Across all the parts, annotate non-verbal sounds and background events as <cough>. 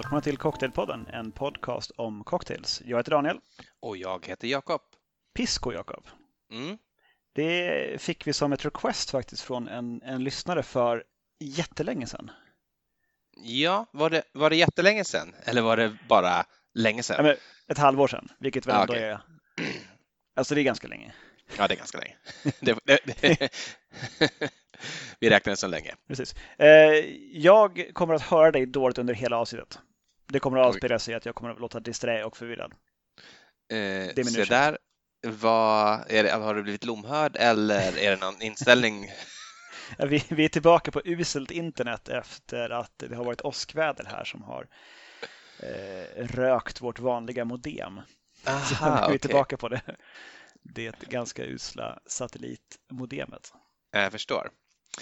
Välkomna till Cocktailpodden, en podcast om cocktails. Jag heter Daniel. Och jag heter Jakob. Pisco Jakob. Mm. Det fick vi som ett request faktiskt från en, en lyssnare för jättelänge sedan. Ja, var det, var det jättelänge sedan eller var det bara länge sedan? Ja, ett halvår sedan, vilket väl Ja, ändå okej. är... Alltså det är ganska länge. Ja, det är ganska länge. <laughs> Det, det, det, <laughs> vi räknar som länge. Precis. Eh, jag kommer att höra dig dåligt under hela avsnittet. Det kommer att avspegla sig i att jag kommer att låta disträ och förvirrad. Eh, är min så där, vad, är det, har du blivit lomhörd eller är det någon <laughs> inställning? Vi, vi är tillbaka på uselt internet efter att det har varit åskväder här som har eh, rökt vårt vanliga modem. Så nu är vi okej. tillbaka på det, det ganska usla satellitmodemet. Jag förstår.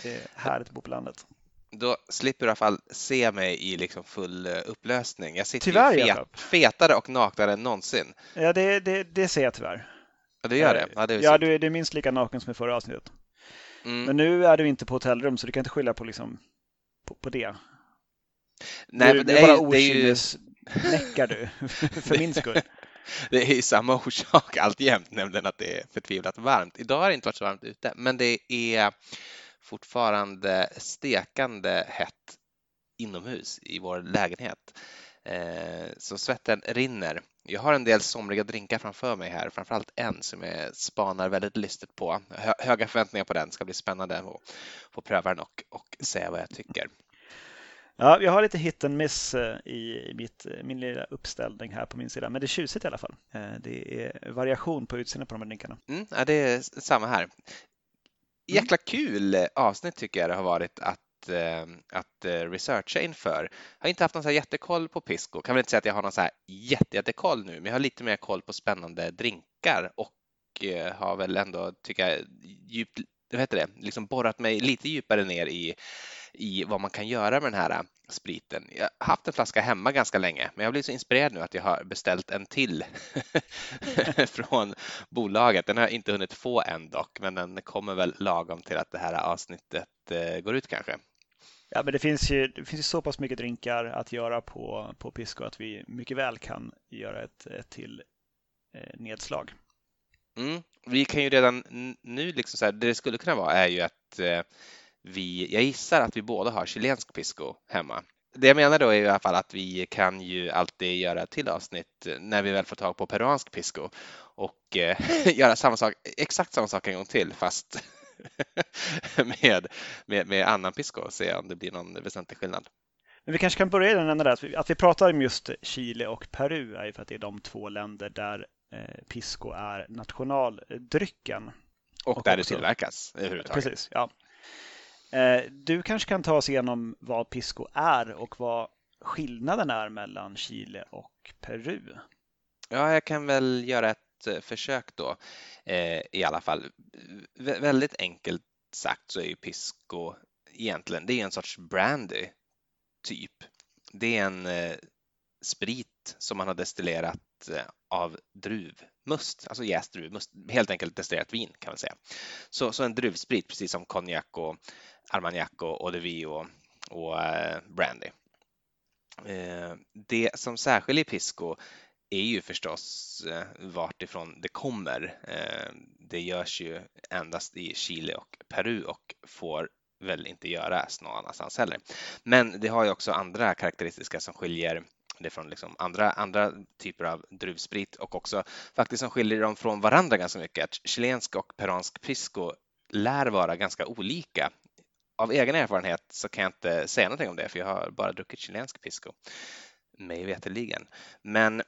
Det är härligt att bo på landet. Då slipper du i alla fall se mig i liksom full eh, upplösning. Jag sitter Tyvärr, ju fet, fetare och naknare än någonsin. Ja, det, det, det ser jag tyvärr. Ja, du gör det? Ja, det är ja, du, du är minst lika naken som i förra avsnittet. Mm. Men nu är du inte på hotellrum så du kan inte skylla på, liksom, på, på det. Nej, du, men du det bara är, ju- det är ju... okynnesnäckar du, <laughs> för min skull. <laughs> Det är ju samma orsak alltjämt, nämligen att det är förtvivlat varmt. Idag har det inte varit så varmt ute, men det är fortfarande stekande hett inomhus i vår lägenhet. Eh, Så svetten rinner. Jag har en del somriga drinkar framför mig här, framförallt en som jag spanar väldigt lystigt på. Hö- Höga förväntningar på den, ska bli spännande att få pröva den och, och säga vad jag tycker. Ja, jag har lite hit and miss eh, i mitt, min lilla uppställning här på min sida, men det är tjusigt i alla fall. Eh, Det är variation på utseendet på de här drinkarna. Mm, ja, det är samma här. Jäkla kul eh, avsnitt tycker jag det har varit att, eh, att eh, researcha inför. Jag har inte haft någon så här jättekoll på Pisco. Kan väl inte säga att jag har någon så här jätte, jättekoll nu, men jag har lite mer koll på spännande drinkar och har väl ändå, tycker jag, djupt, vad heter det, liksom borrat mig lite djupare ner i, i vad man kan göra med den här spriten. Jag har haft en flaska hemma ganska länge, men jag blir så inspirerad nu att jag har beställt en till <laughs> från bolaget. Den har jag inte hunnit få än dock, men den kommer väl lagom till att det här avsnittet eh, går ut kanske. Ja, men det finns ju, det finns ju så pass mycket drinkar att göra på, på Pisco att vi mycket väl kan göra ett, ett till eh, nedslag. Mm. Vi kan ju redan nu, liksom så här, det det skulle kunna vara är ju att eh, vi, jag gissar att vi båda har chilensk pisco hemma. Det jag menar då är i alla fall att vi kan ju alltid göra ett till avsnitt när vi väl får tag på peruansk pisco och eh, <laughs> göra samma sak, exakt samma sak en gång till fast <laughs> med, med, med annan pisco och se om det blir någon väsentlig skillnad. Men vi kanske kan börja den ända där. Att vi, att vi pratar om just Chile och Peru är ju för att det är de två länder där eh, Pisco är nationaldrycken. Och, Och där det också- tillverkas överhuvudtaget. Precis, ja. Eh, du kanske kan ta oss igenom vad Pisco är och vad skillnaden är mellan Chile och Peru. Ja, jag kan väl göra ett eh, försök då eh, i alla fall. Vä- väldigt enkelt sagt så är ju Pisco egentligen, det är en sorts brandy typ. Det är en sprit som man har destillerat Eh, av druvmust, alltså jäst druvmust, helt enkelt destillerat vin kan man säga. Så, så en druvsprit, precis som konjak och armagnac och eau de vie och, och eh, brandy. Eh, det som särskiljer Pisco är ju förstås vartifrån det kommer. Det görs ju endast i Chile och Peru och får väl inte göras någon annanstans heller. Men det har ju också andra karaktäristika som skiljer det från liksom andra, andra typer av druvsprit och också faktiskt som skiljer dem från varandra ganska mycket. Att chilensk och peruansk pisco lär vara ganska olika. Av egen erfarenhet så kan jag inte säga någonting om det för jag har bara druckit chilensk pisco, mig veterligen. Men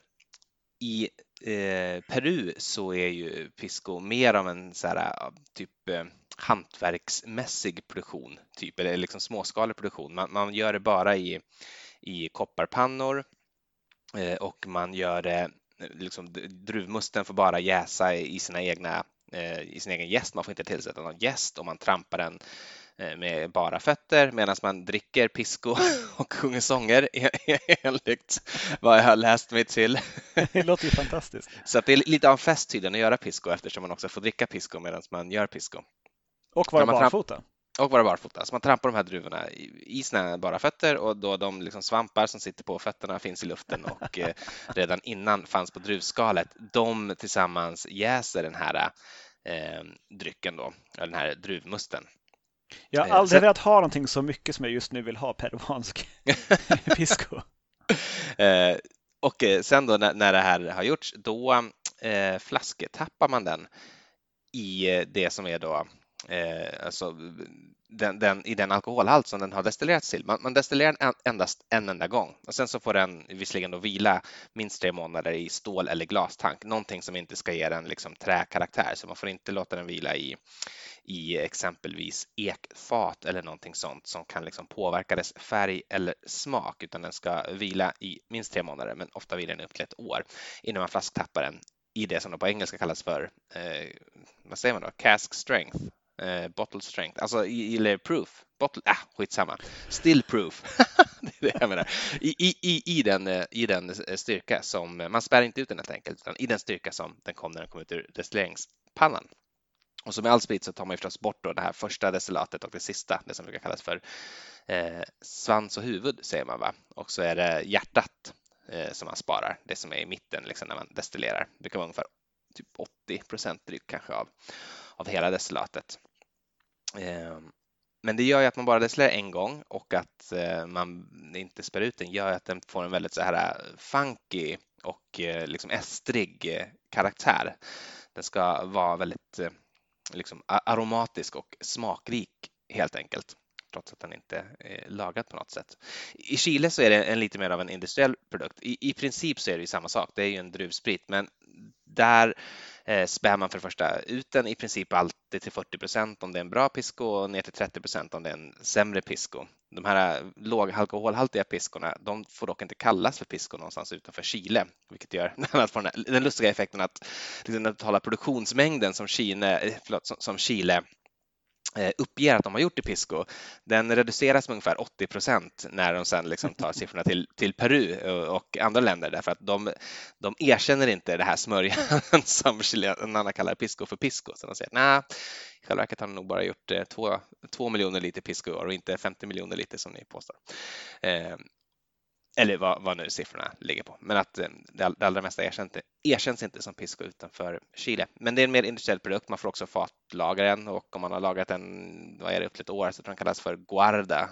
i eh, Peru så är ju pisco mer av en så här, typ eh, hantverksmässig produktion, typ, eller liksom småskalig produktion. Man, man gör det bara i, i kopparpannor och man gör det, eh, liksom, druvmusten får bara jäsa i sina egna eh, i sin egen jäst. Man får inte tillsätta någon jäst och man trampar den eh, med bara fötter medan man dricker pisco <laughs> och sjunger sånger enligt vad jag har läst mig till. <laughs> Det låter ju fantastiskt. Så att det är lite av en fest tydligen att göra pisco eftersom man också får dricka pisco medan man gör pisco. Och vara barfota. Och vara barfota. Så man trampar de här druvorna i sina bara fötter och då de liksom svampar som sitter på fötterna finns i luften och eh, <laughs> redan innan fanns på druvskalet. De tillsammans jäser den här eh, drycken då, den här druvmusten. Jag har eh, aldrig velat ha någonting så mycket som jag just nu vill ha peruansk <laughs> pisco. Eh, och eh, sen då när, när det här har gjorts, då eh, flasketappar man den i det som är då eh, alltså den, den, i den alkoholhalt som den har destillerats till. Man, man destillerar den endast en enda gång. Och sen så får den visserligen då vila minst tre månader i stål eller glastank, någonting som inte ska ge den liksom träkaraktär, så man får inte låta den vila i, i exempelvis ekfat eller någonting sånt som kan liksom påverka dess färg eller smak, utan den ska vila i minst tre månader, men ofta vilar den upp till ett år innan man flasktappar den i det som på engelska kallas för, eh, vad säger man då, cask strength, eh, bottle strength, alltså eller proof, bottle, ah, skitsamma, still proof, <laughs> <laughs> det är det jag menar, I, i, i, den, eh, i den eh, styrka som, man spär inte ut den helt enkelt, utan i den styrka som den kom när den kom ut ur destilleringspannan. Och som med all sprit så tar man ju förstås bort då det här första destillatet och det sista, det som brukar kallas för eh, svans och huvud säger man va? Och så är det hjärtat eh, som man sparar, det som är i mitten liksom, när man destillerar. Det brukar vara ungefär typ 80 procent drygt kanske av, av hela destillatet. Ehm, men det gör ju att man bara destillerar en gång och att eh, man inte spär ut den gör att den får en väldigt så här eh, funky och eh, liksom estrig karaktär. Den ska vara väldigt liksom aromatisk och smakrik helt enkelt trots att den inte är lagad på något sätt. I Chile så är det en lite mer av en industriell produkt. I, i princip så är det ju samma sak. Det är ju en druvsprit, men där eh, spär man för det första ut den i princip alltid till 40 procent om det är en bra pisco och ner till 30 procent om det är en sämre pisco. De här eh, lågalkoholhaltiga piskorna, de får dock inte kallas för pisco någonstans utanför Chile, vilket gör <laughs> att den, den lustiga effekten att liksom den totala produktionsmängden som, Chile, eh, förlåt, som, som Chile uppger att de har gjort i Pisco, den reduceras med ungefär 80 procent när de sen liksom tar <laughs> siffrorna till, till Peru och andra länder därför att de, de erkänner inte det här smörjan <laughs> som chilenarna kallar Pisco för Pisco. Så de säger nej, i själva verket har de nog bara gjort eh, två, två miljoner liter Pisco och inte 50 miljoner liter som ni påstår. Eh, eller vad, vad, nu siffrorna ligger på, men att eh, det, det, det allra mesta erkänns, erkänns inte som pisco utanför Chile. Men det är en mer industriell produkt, man får också fatlagra den och om man har lagrat den, vad är det, upp till ett år, så tror den kallas för guarda.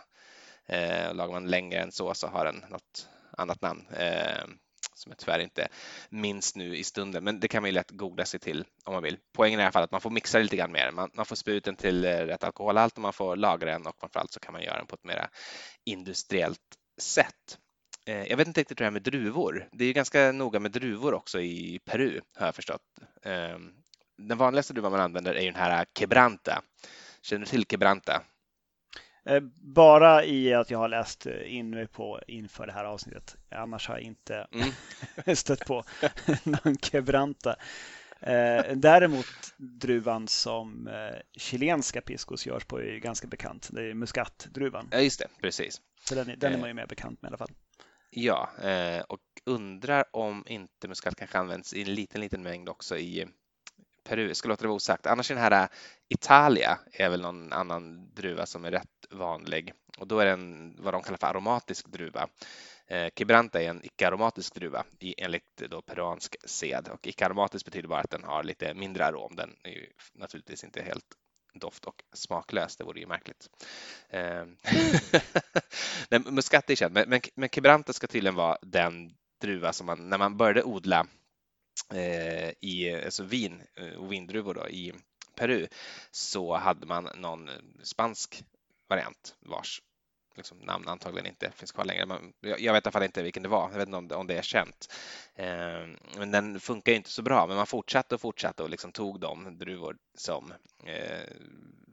Eh, lagar man längre än så så har den något annat namn eh, som jag tyvärr inte minns nu i stunden, men det kan man ju lätt googla sig till om man vill. Poängen är i alla fall att man får mixa lite grann mer. Man, man får spy ut den till eh, rätt alkoholhalt och man får lagra den och framförallt så kan man göra den på ett mer industriellt sätt. Eh, jag vet inte riktigt hur det är med druvor. Det är ganska noga med druvor också i Peru har jag förstått. Ehm, den vanligaste druvan man använder är den här Quebranta. Känner du till Quebranta? Eh, bara i att jag har läst in mig på inför det här avsnittet. Annars har jag inte mm. <laughs> stött på <laughs> någon Quebranta. Eh, däremot druvan som chilenska piscos görs på är ganska bekant. Det är muskatdruvan. Ja, just det, precis. Så den, den är man ju mer bekant med i alla fall. Ja, eh, och undrar om inte muskat kanske används i en liten, liten mängd också i Peru. Jag ska låta det vara osagt. Annars är den här eh, Italia är väl någon annan druva som är rätt vanlig och då är den vad de kallar för aromatisk druva. Eh, Quebranta är en icke-aromatisk druva enligt då peruansk sed och icke-aromatisk betyder bara att den har lite mindre arom. Den är ju naturligtvis inte helt doft och smaklös. Det vore ju märkligt. Eh, <laughs> Nej, muscat är känd, men, men, men Quebranta ska tydligen vara den druva som man, när man började odla eh, i alltså vin eh, och vindruvor då, i Peru så hade man någon spansk variant vars liksom, namn antagligen inte finns kvar längre. Men jag vet i alla fall inte vilken det var. Jag vet inte om det, är känt. Eh, men den funkar inte så bra. Men man fortsatte och fortsatte och liksom tog de druvor som eh,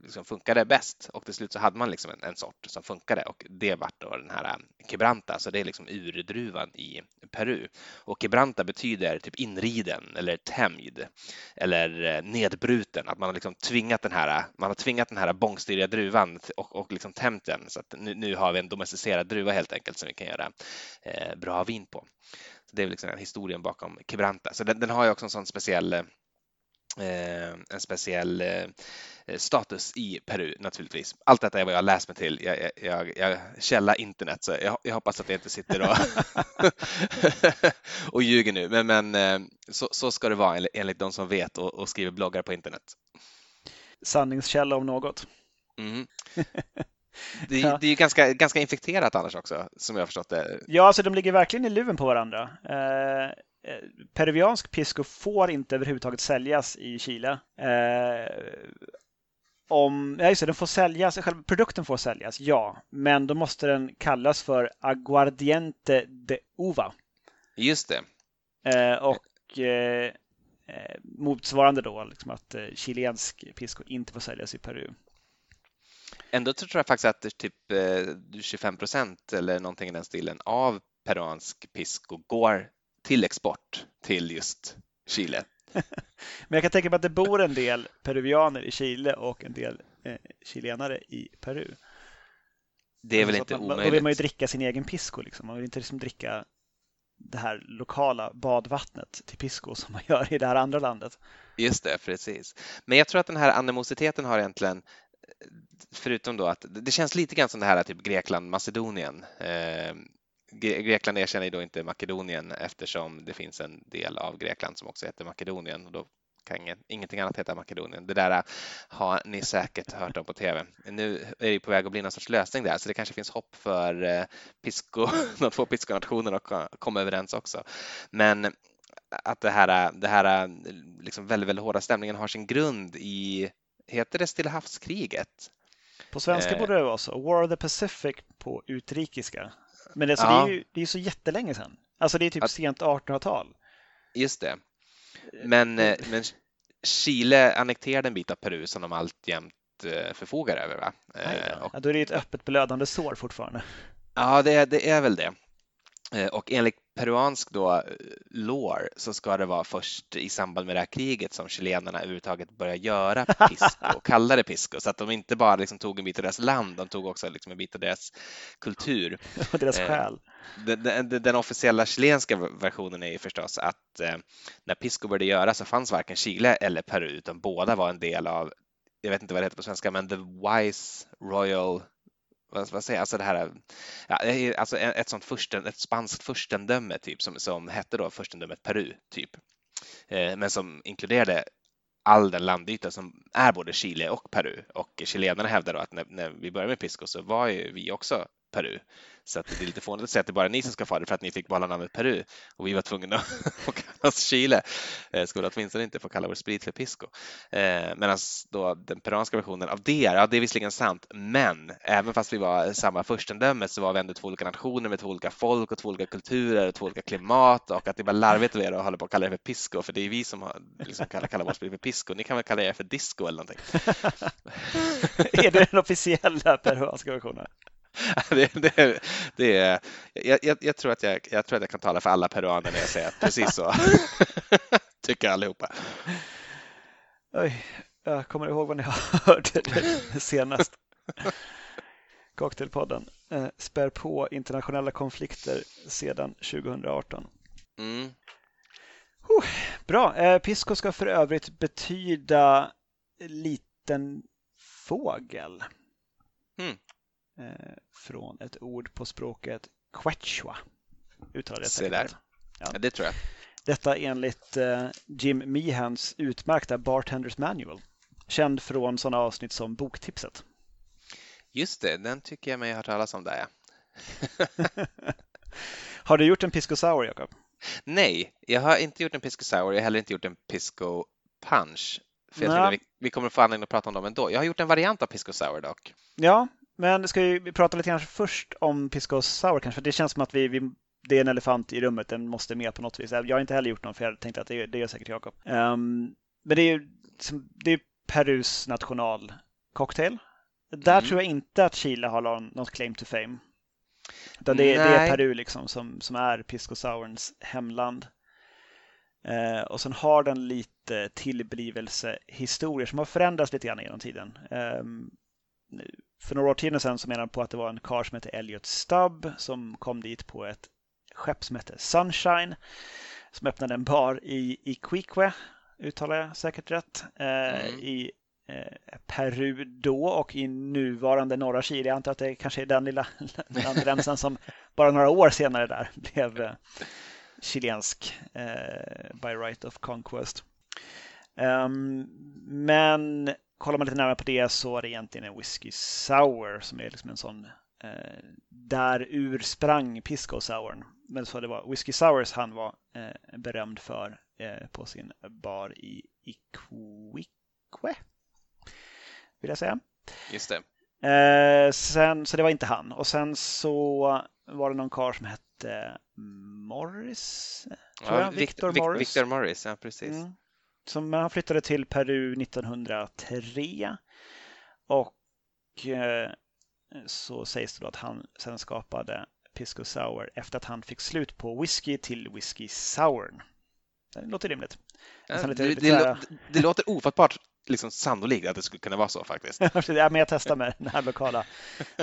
liksom funkade bäst och till slut så hade man liksom en, en sort som funkade och det vart då den här eh, Quebranta, så det är liksom urdruvan i Peru. Och Quebranta betyder typ inriden eller tämjd eller eh, nedbruten, att man har liksom tvingat den här, man har tvingat den här bångstyriga druvan och, och liksom tämjt den så att nu, nu, har vi en domesticerad druva helt enkelt som vi kan göra eh, bra vin på. Så det är liksom historien bakom Quebranta. Så den, den har ju också en sån speciell eh, en speciell eh, status i Peru naturligtvis. Allt detta är vad jag har läst mig till. Jag, jag, jag källa internet så jag, jag, hoppas att jag inte sitter och, <laughs> och ljuger nu. Men, men eh, så, så, ska det vara enligt de som vet och, och skriver bloggar på internet. Sanningskälla om något. Mm. <laughs> Det, ja. det är ju ganska, ganska infekterat annars också, som jag har förstått det. Ja, alltså de ligger verkligen i luven på varandra. Eh, eh peruviansk pisco får inte överhuvudtaget säljas i Chile. Eh, om, ja just det, den får säljas, själva produkten får säljas, ja, men då måste den kallas för aguardiente de uva. Just det. Eh, och eh, eh motsvarande då, liksom att eh, chilensk pisco inte får säljas i Peru. Ändå tror jag faktiskt att typ 25 eh, procent eller någonting i den stilen av peruansk pisco går till export till just Chile. <laughs> Men jag kan tänka mig att det bor en del peruvianer i Chile och en del eh, chilenare i Peru. Det är väl inte man, omöjligt. Då vill man ju dricka sin egen pisco. Liksom. Man vill inte liksom dricka det här lokala badvattnet till pisco som man gör i det här andra landet. Just det, precis. Men jag tror att den här animositeten har egentligen förutom då att det känns lite grann som det här typ Grekland, Macedonien. Eh, Grekland erkänner ju då inte Makedonien eftersom det finns en del av Grekland som också heter Makedonien och då kan ingen, ingenting annat heta Makedonien. Det där äh, har ni säkert hört om på TV. Nu är det på väg att bli någon sorts lösning där, så det kanske finns hopp för eh, Pisco, <laughs> de två Pisco-nationerna att komma överens också. Men att det här, äh, det här liksom väldigt, väldigt hårda stämningen har sin grund i, heter det Stilla havskriget? På svenska eh. borde det vara så. War of the Pacific på utrikiska. Men alltså, ja. det, är ju det är så jättelänge sedan. Alltså det är typ att, sent 1800-tal. Just det. Men, eh, men Chile annekterade en bit av Peru som de alltjämt eh, förfogar över va? Ja. ja, då är det ett öppet blödande sår fortfarande. Ja, det, det är väl det. Och enligt peruansk då lore så ska det vara först i samband med det här kriget som chilenarna överhuvudtaget började göra <laughs> pisco och kalla det pisco så att de inte bara liksom tog en bit av deras land, de tog också liksom en bit av deras kultur. <laughs> Och deras eh, själ. Den, den, den, officiella chilenska versionen är ju förstås att eh, när pisco började göras så fanns varken Chile eller Peru utan båda var en del av jag vet inte vad det heter på svenska, men the Wise Royal vad, vad säger jag, alltså det här, ja, alltså ett sånt fursten, ett spanskt furstendöme typ som, som hette då furstendömet Peru typ, eh, men som inkluderade all den landyta som är både Chile och Peru. Och chilenarna hävdar då att när, när vi började med Pisco så var ju vi också Peru. Så att det är lite fånigt att säga att det bara är ni som ska få det för att ni fick behålla namnet Peru och vi var tvungna att <laughs> kalla oss Chile. Eh, skulle åtminstone inte få kalla vår sprit för Pisco. Eh, Medan då den peruanska versionen av det, ja det är visserligen sant, men även fast vi var samma furstendöme så var vi ändå två olika nationer med två olika folk och två olika kulturer och två olika klimat och att det var larvigt av er att hålla på och kalla det för Pisco för det är vi som har, liksom kallar, kallar vår sprit för Pisco. Ni kan väl kalla er för Disco eller någonting. <laughs> är det den officiella peruanska versionen? <laughs> det, det, det är, jag, jag, tror att jag, jag tror att jag kan tala för alla peruaner när jag säger att precis så <laughs> tycker allihopa. Oj, jag kommer ihåg vad ni <laughs> hörde senast. Cocktailpodden eh, spär på internationella konflikter sedan 2018. Mm. Oh, bra. Eh, Pisco ska för övrigt betyda liten fågel. Mm. Eh, från ett ord på språket quechua. Uttalar det Se där. Ja. ja. det tror jag. Detta enligt eh, Jim Meehans utmärkta Bartenders Manual. Känd från sådana avsnitt som Boktipset. Just det, den tycker jag mig ha hört talas om där. Ja. <laughs> har du gjort en Pisco Sour, Jakob? Nej, jag har inte gjort en Pisco Sour. Jag har heller inte gjort en Pisco Punch. För jag vi, vi kommer få anledning att prata om dem ändå. Jag har gjort en variant av Pisco Sour dock. Ja, men ska vi prata lite grann först om Pisco Sour kanske? För det känns som att vi, vi, det är en elefant i rummet, den måste med på något vis. Jag har inte heller gjort någon, för jag tänkte att det, det gör säkert Jakob. Um, men det är ju det är Perus nationalcocktail. Där mm. tror jag inte att Chile har något claim to fame. Utan det, det, är Peru liksom som, som är Pisco Sourns hemland. Eh, och sen har den lite tillblivelsehistorier som har förändrats lite grann genom tiden. Eh, för några år sedan så menade han på att det var en karl som hette Elliot Stubb som kom dit på ett skepp som hette Sunshine som öppnade en bar i Iquique uttalar jag säkert rätt, mm. i Peru då och i nuvarande norra Chile. Jag antar att det kanske är den lilla <laughs> landremsan som bara några år senare där blev chilensk by right of conquest. Um, men kollar man lite närmare på det så är det egentligen en whisky sour som är liksom en sån eh, där ur sprang Pisco Sourn. Men så det var Whisky Sours han var eh, berömd för eh, på sin bar i Iquique. Vill jag säga. Just det. Eh, sen, så det var inte han. Och sen så var det någon karl som hette Morris. Tror ja, jag. Victor, Victor Morris. Victor Morris, ja precis. Mm som han flyttade till Peru 1903. Och eh, så sägs det då att han sen skapade Pisco Sour efter att han fick slut på whisky till whisky sour. Det låter rimligt. Ja, lite, det, lite det, det, låter ofattbart liksom sannolikt att det skulle kunna vara så faktiskt. <laughs> ja, men jag testar med den här lokala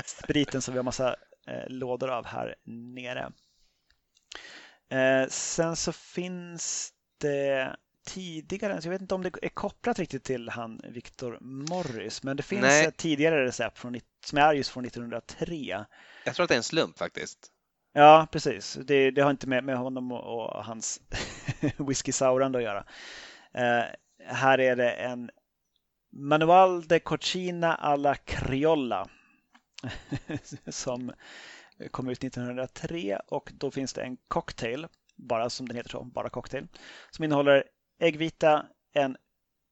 spriten som vi har massa eh, lådor av här nere. Eh, sen så finns det tidigare, jag vet inte om det är kopplat riktigt till han Victor Morris, men det finns Nej. ett tidigare recept från, som är just från 1903. Jag tror att det är en slump faktiskt. Ja, precis. Det, det har inte med, med honom och, och hans <laughs> whisky sourande att göra. Uh, här är det en Manual de Cochina alla Criolla <laughs> som kom ut 1903 och då finns det en cocktail, bara som den heter så, bara cocktail, som innehåller äggvita, en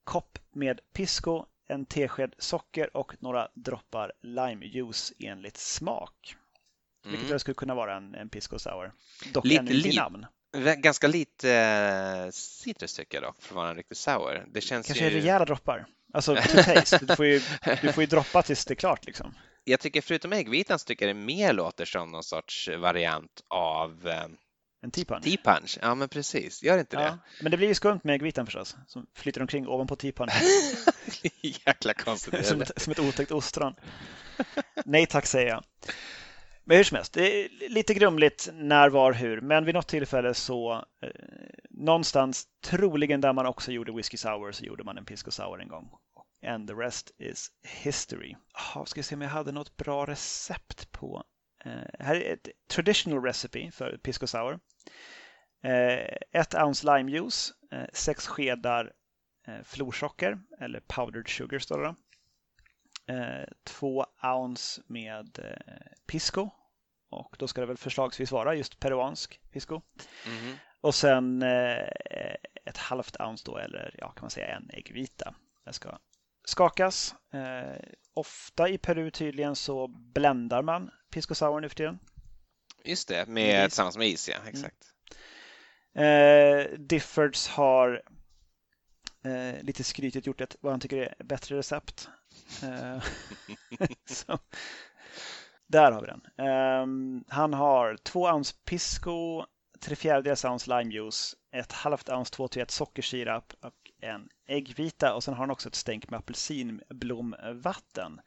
kopp med pisco, en tesked socker och några droppar limejuice enligt smak. Mm. Vilket skulle kunna vara en, en pisco sour. Dock lite, ännu inte namn. Ganska lite eh, citrus tycker jag dock för att vara en riktig sour. Det känns Kanske ju... rejäla droppar. Alltså to <laughs> taste. Du får, ju, du får ju droppa tills det är klart liksom. Jag tycker förutom äggvitan så tycker jag det mer låter som någon sorts variant av eh, en T-punch? T-punch, ja men precis. Gör inte ja, det? Men det blir ju skumt med äggvitan förstås, som flyter omkring ovanpå T-punch. <laughs> Jäkla konstigt. som, ett, som ett otäckt ostron. Nej tack säger jag. Men hur som helst, det är lite grumligt när, var, hur. Men vid något tillfälle så eh, någonstans, troligen där man också gjorde whisky sour, så gjorde man en pisco sour en gång. And the rest is history. Oh, ska se om jag hade något bra recept på här är ett traditional recipe för pisco sour. Eh, ett ounce limejuice, eh, sex skedar florsocker eller powdered sugar står det. Två ounce med pisco och då ska det väl förslagsvis vara just peruansk pisco. Mm. Och sen ett halvt ounce då eller ja, kan man säga en äggvita. Det ska skakas. Ofta i Peru tydligen så bländar man Pisco Sour nu för tiden. Just det, med, tillsammans med is, ja. Mm. Exakt. Mm. Eh, Diffords har eh, lite skrytigt gjort ett, vad han tycker är bättre recept. Eh, <laughs> så, där har vi den. Um, han har två ounce pisco, tre fjärdedels ounce limejuice, ett halvt ounce 2 till 1 sockersirap och en äggvita och sen har han också ett stänk med apelsinblomvatten.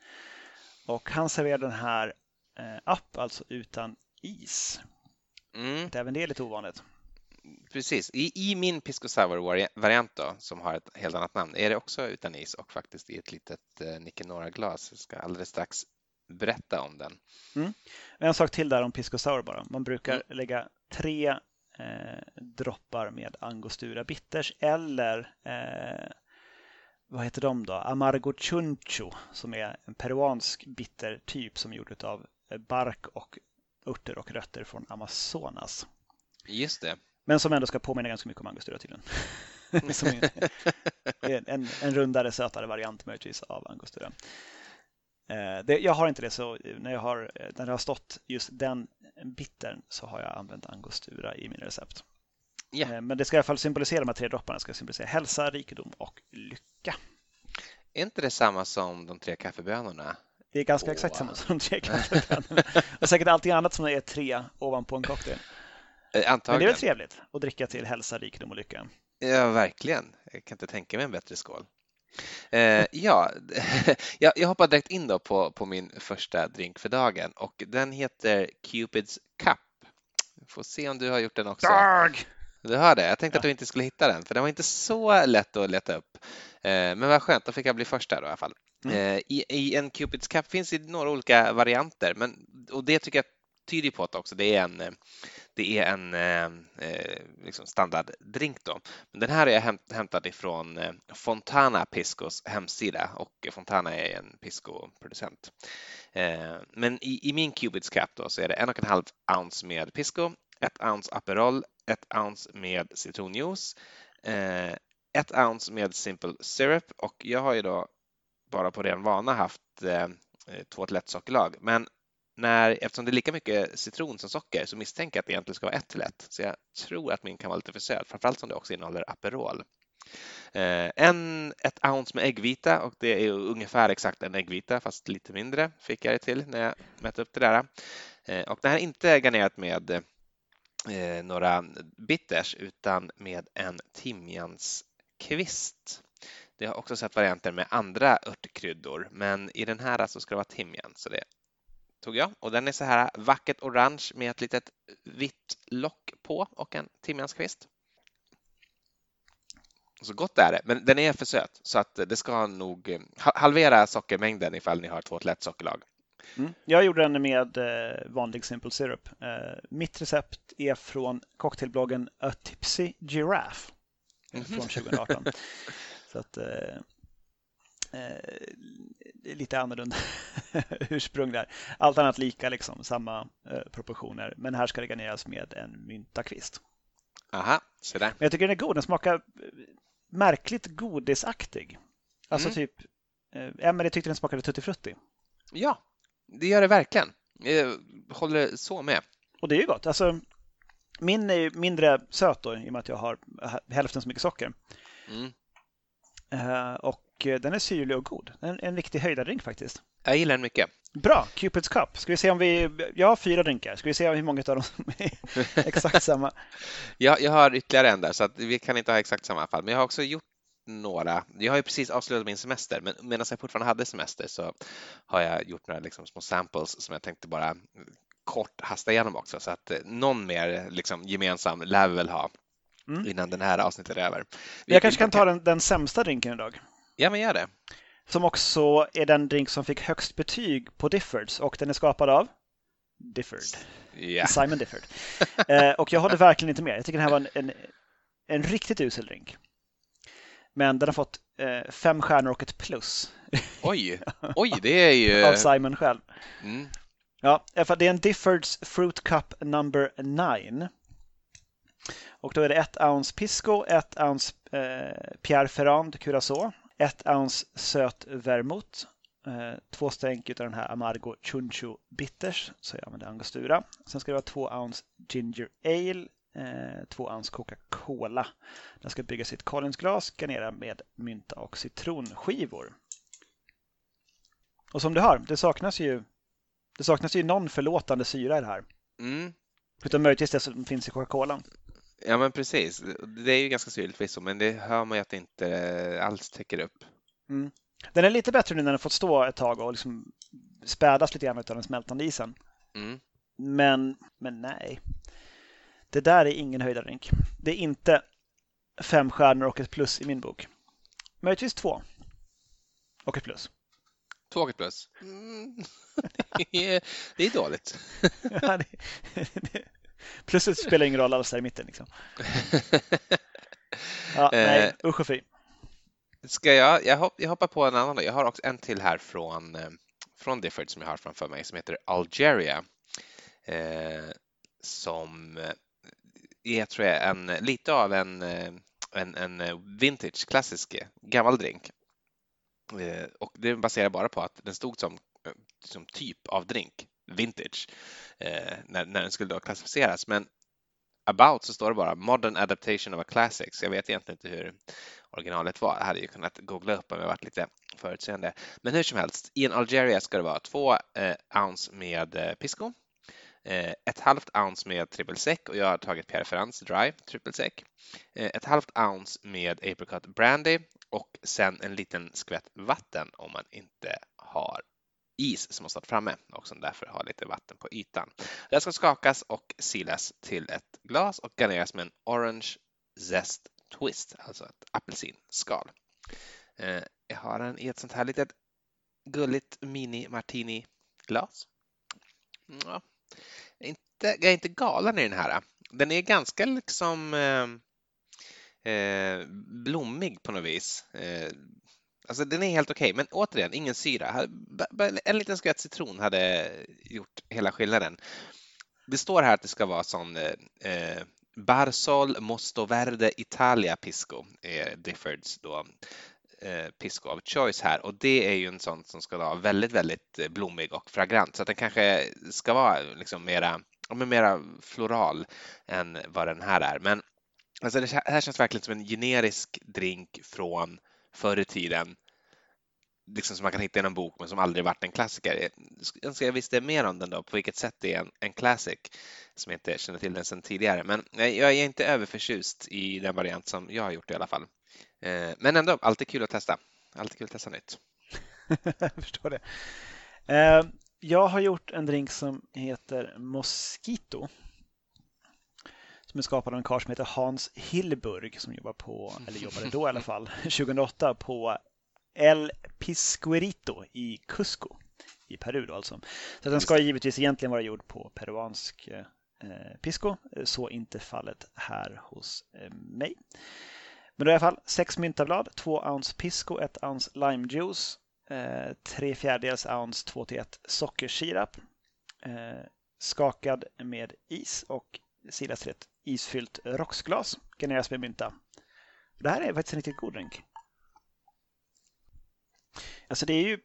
Och han serverar den här app, alltså utan is. Mm. även det är lite ovanligt. Precis. I, i min Pisco Sour-variant då, som har ett helt annat namn, är det också utan is och faktiskt i ett litet eh, Nicanora-glas. Jag ska alldeles strax berätta om den. Mm. En sak till där om Pisco Sour bara. Man brukar mm. lägga tre eh, droppar med Angostura Bitters eller eh, vad heter de då? Amargo Chuncho som är en peruansk bittertyp som är gjord av bark och örter och rötter från Amazonas. Just det. Men som ändå ska påminna ganska mycket om angostura tydligen. <laughs> en, en, en, rundare, sötare variant möjligtvis av angostura. Eh, det, jag har inte det, så när, jag har, när det har stått just den bittern så har jag använt angostura i mina recept. Yeah. Men det ska i alla fall symbolisera de här tre dropparna, ska symbolisera hälsa, rikedom och lycka. Är inte det samma som de tre kaffebönorna? Det är ganska oh. exakt samma som tre kaffebönor. <laughs> och säkert allting annat som är tre ovanpå en cocktail. Antagligen. Men det är väl trevligt att dricka till hälsa, rikedom och lycka. Ja, verkligen. Jag kan inte tänka mig en bättre skål. Eh, ja, <laughs> jag, jag hoppar direkt in då på, på min första drink för dagen och den heter Cupids Cup. Får se om du har gjort den också. Dag! du hör det. Jag tänkte ja. att du inte skulle hitta den, för den var inte så lätt att leta upp. Eh, men vad skönt, då fick jag bli först där då, i alla fall. Mm. Eh, I, I, en Cupids Cup finns det några olika varianter, men, och det tycker jag tyder på att också det är en det är en eh, eh liksom standarddrink då. Men den här är hämtad ifrån eh, Fontana Piscos hemsida och Fontana är en pisco-producent. Eh, men i, i min Cupid's Cup då så är det en och en halv ounce med pisco, ett ounce Aperol, ett ounce med citronjuice, eh, ett ounce med Simple Syrup och jag har ju då bara på ren vana haft eh, eh två lättsockerlag. Men när, eftersom det är lika mycket citron som socker så misstänker jag att det egentligen ska vara ett till ett. Så jag tror att min kan vara lite för söt, framförallt som det också innehåller Aperol. Eh, en, ett ounce med äggvita och det är ungefär exakt en äggvita fast lite mindre fick jag det till när jag mätte upp det där. Eh, och det här är inte garnerat med eh, några bitters utan med en timjanskvist. Det har också sett varianter med andra örtkryddor men i den här så ska det vara timjan så det tog jag och den är så här vackert orange med ett litet vitt lock på och en timjanskvist. Så gott är det, men den är för söt så att det ska nog eh, halvera sockermängden ifall ni har två lätt sockerlag. Mm. Jag gjorde den med eh, vanlig Simple Syrup. Eh, mitt recept är från cocktailbloggen A Tipsy Giraffe mm. från 2018. <laughs> så att, Eh, lite annorlunda <laughs> ursprung där. Allt annat lika, liksom, samma eh, proportioner. Men här ska det garneras med en myntakvist. Aha, så där. Men jag tycker den är god. Den smakar eh, märkligt godisaktig. Alltså mm. typ, eh, Emelie tyckte den smakade tuttifrutti. Ja, det gör det verkligen. Jag håller så med. Och det är ju gott. Alltså, min är mindre söt då, i och med att jag har hälften så mycket socker. Mm. Uh, och Eh, den är syrlig och god. En, en riktig höjdardrink faktiskt. Jag gillar den mycket. Bra, Cupids Cup. Ska vi se om vi... Jag har fyra drinkar. Ska vi se hur många av dem som är <laughs> exakt samma? jag, jag har ytterligare en där, så vi kan inte ha exakt samma fall. Men jag har också gjort några. Jag har ju precis avslutat min semester, men medan jag fortfarande hade semester så har jag gjort några liksom små samples som jag tänkte bara kort hasta igenom också, så att eh, någon mer liksom gemensam lär vi väl ha mm. innan den här avsnittet är över. Vi, jag kanske kan ta den, den sämsta drinken idag. Ja, men gör det. Som också är den drink som fick högst betyg på Diffords och den är skapad av Difford. Yeah. Simon Difford. <laughs> eh, och jag håller verkligen inte med. Jag tycker den här var en, en, en riktigt usel drink. Men den har fått eh, fem stjärnor och ett plus. <laughs> Oj, oj, det är ju... av Simon själv. Mm. Ja, för det är en Diffords Fruit Cup number 9. Och då är det ett ounce Pisco, ett ounce eh, Pierre Ferrand Curacao, ett ounce söt vermouth, eh, två stänk av den här Amargo Chunchu Bitters, så jag använder angostura. Sen ska det vara två ounce ginger ale, eh, två ounce Coca-Cola. Den ska byggas i ett Collinsglas, garnera med mynta och citronskivor. Och som du hör, det saknas ju, det saknas ju någon förlåtande syra i det här. Mm. Utan möjligtvis det som finns i Coca-Cola. Ja, men precis. Det är ju ganska syrligt förvisso, men det hör man ju att det inte alls täcker upp. Mm. Den är lite bättre nu när den fått stå ett tag och liksom spädas lite grann av den smältande isen. Mm. Men, men nej. Det där är ingen höjdardrink. Det är inte fem stjärnor och ett plus i min bok. Möjligtvis två. Och ett plus. Två och ett plus. Mm. <laughs> det, är, det är dåligt. <laughs> ja, det, det, Pluset spelar ingen roll alls där i mitten. Liksom. <laughs> Ja, nej, eh, usch och fy. Ska jag, jag, hopp, jag hoppar på en annan då. Jag har också en till här från, eh, från Difford som jag har framför mig som heter Algeria. Eh, som är, tror jag, en, lite av en, eh, en, en vintage, klassisk gammal drink. Eh, och det baserar bara på att den stod som, som typ av drink vintage eh, när, när den skulle då klassificeras. Men about så står det bara modern adaptation of a classic. Så jag vet egentligen inte hur originalet var. Jag hade ju kunnat googla upp om jag varit lite förutseende. Men hur som helst, i en Algeria ska det vara två eh, ounce med eh, pisco, eh, ett halvt ounce med triple sec och jag har tagit Pierre Ferrands dry triple sec, eh, ett halvt ounce med apricot brandy och sen en liten skvätt vatten om man inte har is som har stått framme och som därför har lite vatten på ytan. Det ska skakas och silas till ett glas och garneras med en orange zest twist, alltså ett apelsinskal. Eh, jag har den i ett sånt här litet gulligt mini martini glas. Ja, inte, jag är inte galen i den här. Den är ganska liksom eh, eh blommig på något vis. Eh, alltså den är helt okej, okay, men återigen ingen syra. En liten skvätt citron hade gjort hela skillnaden. Det står här att det ska vara sån eh, eh Barsol Mosto Verde Italia Pisco, eh, är Diffords då Eh, pisco of choice här och det är ju en sån som ska vara väldigt, väldigt eh, blommig och fragrant så att den kanske ska vara liksom mera, mera floral än vad den här är. Men alltså det här känns verkligen som en generisk drink från förr i tiden liksom som man kan hitta i en bok men som aldrig varit en klassiker. Jag önskar jag visste mer om den då, på vilket sätt det är en, en classic som jag inte känner till den sedan tidigare. Men jag är inte överförtjust i den variant som jag har gjort i alla fall. Eh, men ändå, alltid kul att testa. Alltid kul att testa nytt. jag <laughs> förstår det. Eh, jag har gjort en drink som heter Mosquito. Som är skapad av en karl som heter Hans Hillburg som jobbar på, eller jobbade då i alla fall, <laughs> 2008 på El Piscuerito i Cusco i Peru då alltså. Så den ska givetvis egentligen vara gjord på peruansk eh, pisco. Så inte fallet här hos mig. Men i alla fall 6 myntablad, 2 ounce pisco, 1 ounce limejuice, eh, 3 fjärdedels ounce 2 till 1 sockersirap, eh, skakad med is och silas till ett isfyllt rocksglas, genereras med mynta. Det här är faktiskt en riktigt god drink. Alltså det är ju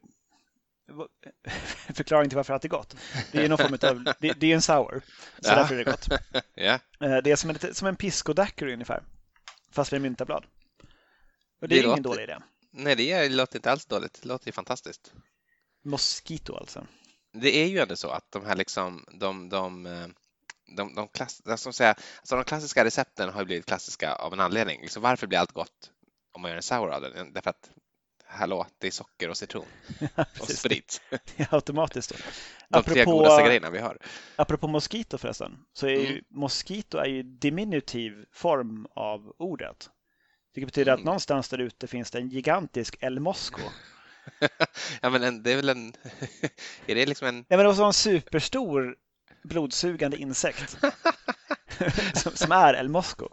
<laughs> förklaring till varför det är gott. Det är någon form av, det, det är en sour, så ja. därför är det gott. <laughs> ja. Eh, det är som en, som en pisco daiquiri ungefär fast med myntablad. Och det, det är låter... ingen dålig idé. Nej, det låter inte alls dåligt. Det låter ju fantastiskt. Mosquito alltså. Det är ju ändå så att de här liksom, de, de, de, de, klass, alltså säga, alltså de klassiska recepten har blivit klassiska av en anledning. Liksom varför blir allt gott om man gör en sour av den? Därför att hallå, det är socker och citron <laughs> och sprit. <laughs> Det är automatiskt. Då. De apropå, tre godaste grejerna vi har. Apropå mosquito förresten, så är ju mm. mosquito är ju diminutiv form av ordet. Det betyder mm. att någonstans där ute finns det en gigantisk El Mosco. <laughs> ja, men en, det är väl en... är det liksom en... Ja, men det var en superstor blodsugande insekt. <laughs> som, som, är El Mosco.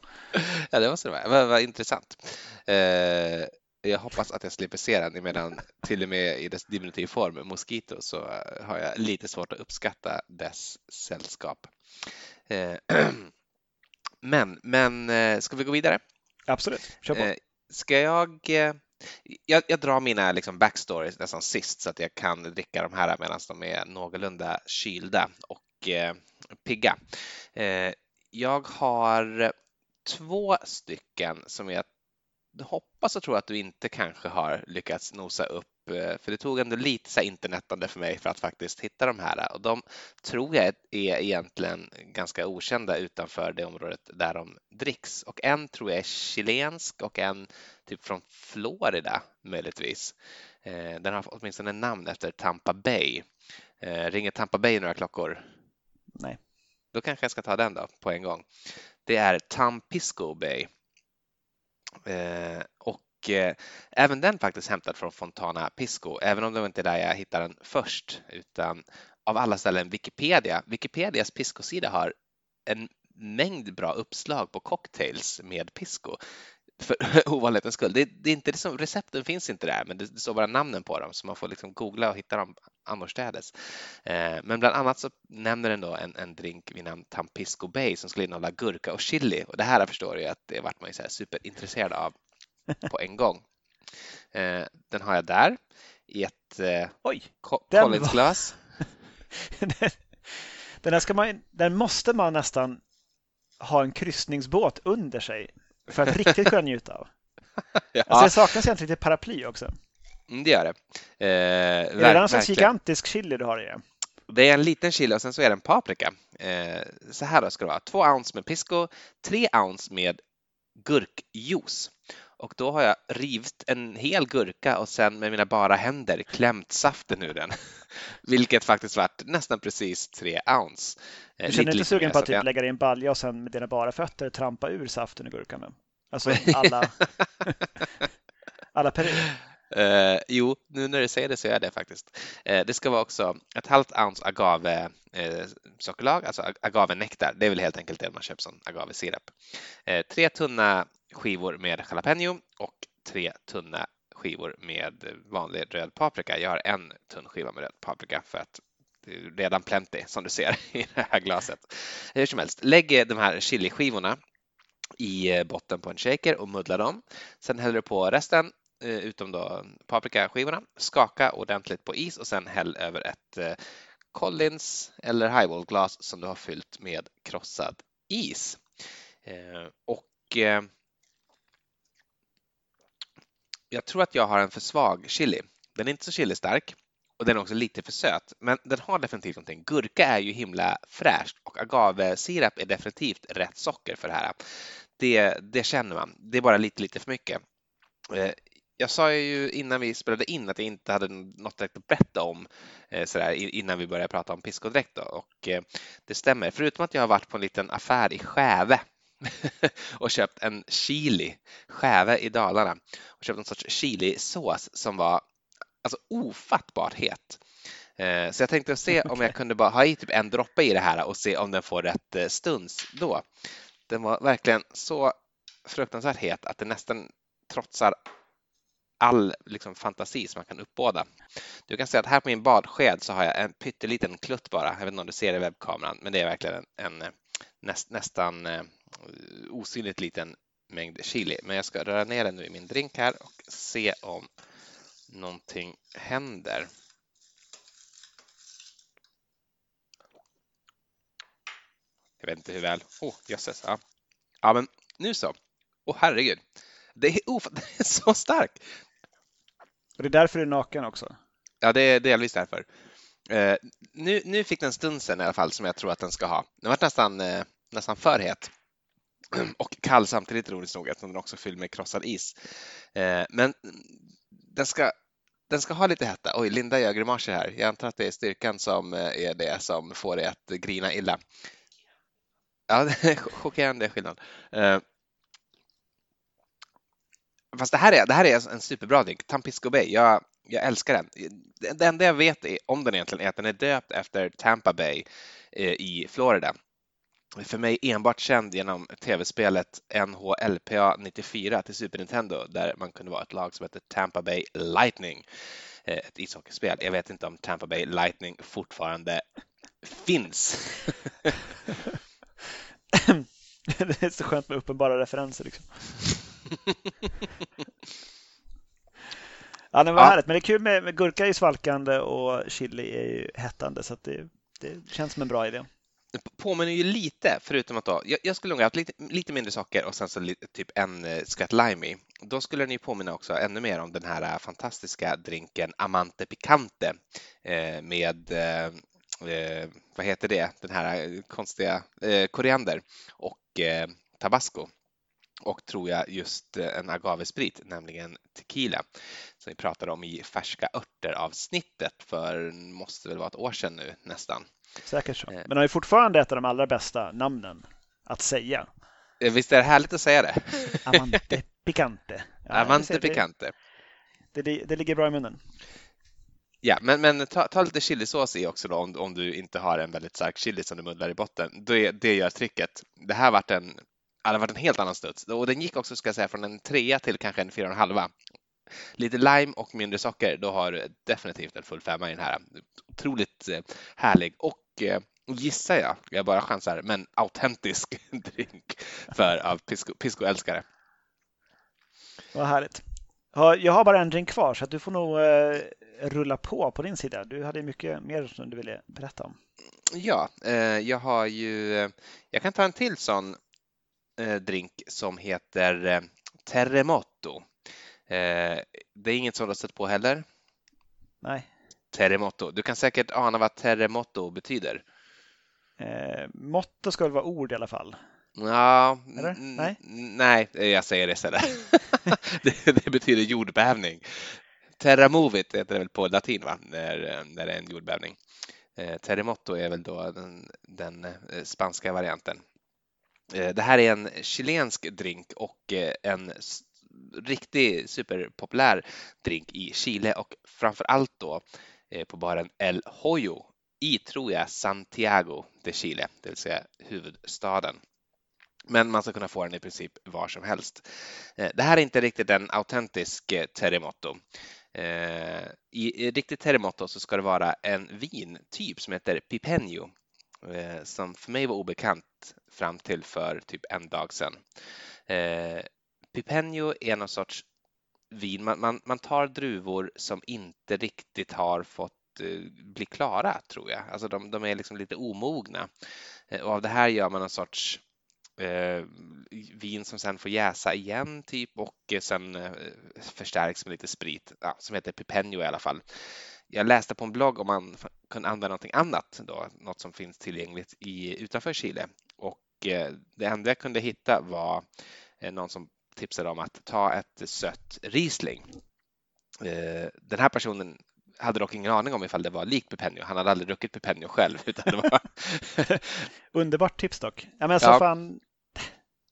Ja, det måste det vara. Vad, vad intressant. Eh, jag hoppas att jag slipper se den medan till och med i dess diminutiv form, Mosquito, så har jag lite svårt att uppskatta dess sällskap. Eh, <clears throat> men, men eh, ska vi gå vidare? Absolut, kör på. Eh, ska jag jag, jag, drar mina liksom backstories nästan sist så att jag kan dricka de här medan de är någorlunda kylda och Eh, pigga. Eh, jag har två stycken som jag hoppas och tror att du inte kanske har lyckats nosa upp, eh, för det tog ändå lite så internetande för mig för att faktiskt hitta de här och de tror jag är egentligen ganska okända utanför det området där de dricks och en tror jag är chilensk och en typ från Florida möjligtvis. Den har åtminstone namn efter Tampa Bay. Ringer Tampa Bay några klockor? Nej. Då kanske jag ska ta den då på en gång. Det är Tampisco Bay Eh, och eh, även den faktiskt hämtad från Fontana Pisco, även om det inte är där jag hittar den först, utan av alla ställen Wikipedia. Wikipedias Pisco-sida har en mängd bra uppslag på cocktails med pisco för <laughs> ovanlighetens skull. Det, det, är inte det som, recepten finns inte där, men det, det står bara namnen på dem så man får liksom googla och hitta dem annorstädes. Eh, men bland annat så nämner den då en, en drink vid namn Tampisco Bay som skulle innehålla gurka och chili och det här förstår jag att det vart man ju så här superintresserad av <laughs> på en gång. Eh, den har jag där i ett eh, Oj, Collinsglas. den, <laughs> den, man, den måste man nästan ha en kryssningsbåt under sig för att riktigt kunna njuta av. <laughs> ja. alltså det saknas egentligen lite paraply också. Mm, det gör det. Eh, är det en slags gigantisk chili du har i det? Det är en liten chili och sen så är det en paprika. Eh, så här då ska det vara. Två ounce med pisco, tre ounce med gurkjuice och då har jag rivit en hel gurka och sen med mina bara händer klämt saften ur den, <laughs> vilket faktiskt vart nästan precis tre ounce. Du känner inte sugen på att typ lägga dig i en balja och sen med dina bara fötter trampa ur saften ur gurkan? Alltså alla, <laughs> alla. Eh, jo, nu när du säger det så är jag det faktiskt. Eh, det ska vara också ett halvt ounce agave eh, sockerlag, alltså agave-nektar. Det är väl helt enkelt det man köper som agave-sirap. Eh, tre tunna skivor med jalapeno och tre tunna skivor med vanlig röd paprika. Jag har en tunn skiva med röd paprika för att det är redan plenty som du ser <laughs> i det här glaset. Hur som helst, lägg de här chiliskivorna i botten på en shaker och muddla dem. Sen häller du på resten Eh, utom då paprikaskivorna. Skaka ordentligt på is och sen häll över ett eh, Collins eller highballglas som du har fyllt med krossad is. Eh, och jag tror att jag har en för svag chili. Den är inte så chilistark och den är också lite för söt, men den har definitivt någonting. Gurka är ju himla fräscht och agavesirap är definitivt rätt socker för det här. Det, det känner man. Det är bara lite, lite för mycket jag sa ju innan vi spelade in att jag inte hade något direkt att berätta om eh, sådär, innan vi började prata om piskodräkt. Då. Och eh, det stämmer, förutom att jag har varit på en liten affär i Skäve <laughs> och köpt en chili, Skäve i Dalarna, och köpt en sorts chilisås som var alltså ofattbart het. Eh, så jag tänkte se om jag kunde bara ha i typ en droppe i det här och se om den får rätt stuns då. Den var verkligen så fruktansvärt het att det nästan trotsar all liksom, fantasi som man kan uppbåda. Du kan se att här på min badsked så har jag en pytteliten klutt bara. Jag vet inte om du ser det i webbkameran, men det är verkligen en, en näst, nästan eh, osynligt liten mängd chili. Men jag ska röra ner den nu i min drink här och se om någonting händer. Jag vet inte hur väl. Oh, jösses. Ja. ja, men nu så. Åh oh, herregud. Det är, oh, <laughs> det är så starkt. Och det är därför du är naken också? Ja, det är delvis därför. Eh, nu, nu fick den stunsen i alla fall som jag tror att den ska ha. Den var nästan, eh, nästan för het <clears throat> och kall samtidigt roligt nog eftersom den också är fylld med krossad is. Eh, men den ska, den ska ha lite hetta. Oj, Linda gör grimaser här. Jag antar att det är styrkan som eh, är det som får dig att grina illa. Ja, det <laughs> är chockerande skillnad. Eh, Fast det här är, det här är en superbra drink, Tampisco Bay. Jag, jag älskar den. Det enda jag vet om den egentligen är att den är döpt efter Tampa Bay eh, i Florida. För mig enbart känd genom tv-spelet NHLPA 94 till Super Nintendo där man kunde vara ett lag som hette Tampa Bay Lightning. Eh, ett ishockeyspel. Jag vet inte om Tampa Bay Lightning fortfarande finns. <laughs> det är så skönt med uppenbara referenser. Liksom. <laughs> ja, det var ja. härligt. Men det är kul med, med gurka är ju svalkande och chili är ju hettande så det, det känns som en bra idé. Det påminner ju lite, förutom att då, jag, jag skulle nog ha haft lite, lite mindre socker och sen så lite, typ en eh, skvätt lime i. Då skulle den ju påminna också ännu mer om den här eh, fantastiska drinken Amante Picante eh, med eh, eh, vad heter det, den här konstiga eh, koriander och tabasco och tror jag just eh, en agavesprit, nämligen tequila, som vi pratade om i färska örter avsnittet för måste väl vara ett år sedan nu nästan. Säkert så. Eh. Men har ju fortfarande ett av de allra bästa namnen att säga. Eh, visst är det härligt att säga det? <laughs> Amante Picante. Ja, Amante Picante. Det, det, det, ligger bra i munnen. Ja, men, men ta, ta, lite chilisås i också då, om, om du inte har en väldigt stark chili som du muddlar i botten. Det, det gör tricket. Det här vart en det hade varit en helt annan studs. Och den gick också, ska jag säga, från en trea till kanske en fyra och en halva. Lite lime och mindre socker, då har du definitivt en full femma i den här. Otroligt eh, härlig och eh, gissar jag, jag bara chansar, men autentisk <laughs> drink för av pisco-älskare. Vad härligt. Jag har bara en drink kvar så att du får nog eh, rulla på på din sida. Du hade mycket mer som du ville berätta om. Ja, jag har ju, jag kan ta en till sån drink som heter eh, Terremoto. Eh, det är inget som du har stött på heller? Nej. Terremoto. Du kan säkert ana vad terremoto betyder. Eh, motto ska väl vara ord i alla fall? Ja, nej? nej, jag säger det istället. <laughs> <laughs> det, det, betyder jordbävning. Terramovit heter det väl på latin, va? När, när det är en jordbävning. Eh, terremoto är väl då den, den eh, spanska varianten. Eh, det här är en chilensk drink och eh, en riktig superpopulär drink i Chile och framför allt då eh, på baren El Hoyo i, tror jag, Santiago de Chile, det vill säga huvudstaden. Men man ska kunna få den i princip var som helst. Det här är inte riktigt en autentisk terremoto. I riktigt terremoto så ska det vara en vintyp som heter Pipeño Eh, som för mig var obekant fram till för typ en dag sedan. Eh, Pipeño är någon sorts vin. Man, man, man tar druvor som inte riktigt har fått eh, bli klara, tror jag. Alltså de, de är liksom lite omogna. Eh, och av det här gör man en sorts eh, vin som sen får jäsa igen typ och eh, sen eh, förstärks med lite sprit ja, som heter Pipeño i alla fall. Jag läste på en blogg om man kunde använda någonting annat då, något som finns tillgängligt i, utanför Chile och eh, det enda jag kunde hitta var eh, någon som tipsade om att ta ett sött Riesling. Eh, den här personen hade dock ingen aning om ifall det var likt Pipeño. Han hade aldrig druckit Pipeño själv. <laughs> Utan det var... <laughs> Underbart tips dock. Ja, men så ja. fan,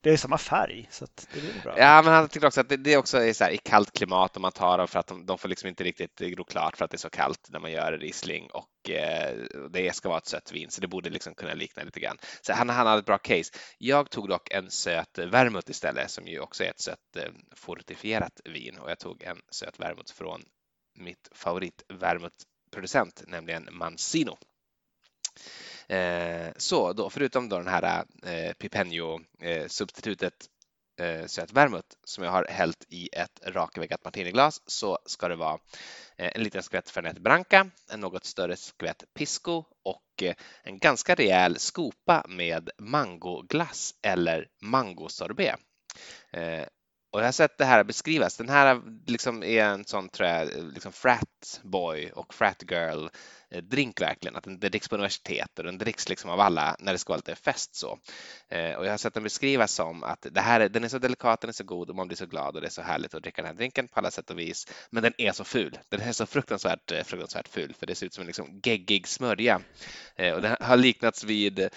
det är samma färg så det blir bra. Ja, men han tycker också att det, det också är så här, i kallt klimat och man tar dem för att de, de får liksom inte riktigt gro klart för att det är så kallt när man gör Riesling och eh, det ska vara ett sött vin så det borde liksom kunna likna lite grann. Så han, han hade ett bra case. Jag tog dock en söt vermouth istället som ju också är ett sött eh, fortifierat vin och jag tog en söt vermouth från mitt favorit vermouthproducent, nämligen Mancino. Eh, så då, förutom då den här eh, Pipeño-substitutet eh, eh, söt vermouth som jag har hällt i ett rakväggat martiniglas så ska det vara eh, en liten skvätt Fernet Branca, en något större skvätt Pisco och eh, en ganska rejäl skopa med mangoglass eller mangosorbet. Och jag har sett det här beskrivas. Den här liksom är en sån tror jag, liksom frat boy och frat girl eh, drink verkligen, att den dricks på universitet och den dricks liksom av alla när det ska vara lite fest så. Eh, och jag har sett den beskrivas som att det här, den är så delikat, den är så god och man blir så glad och det är så härligt att dricka den här drinken på alla sätt och vis. Men den är så ful. Den är så fruktansvärt, eh, fruktansvärt ful för det ser ut som en liksom geggig smörja. Eh, och den har liknats vid,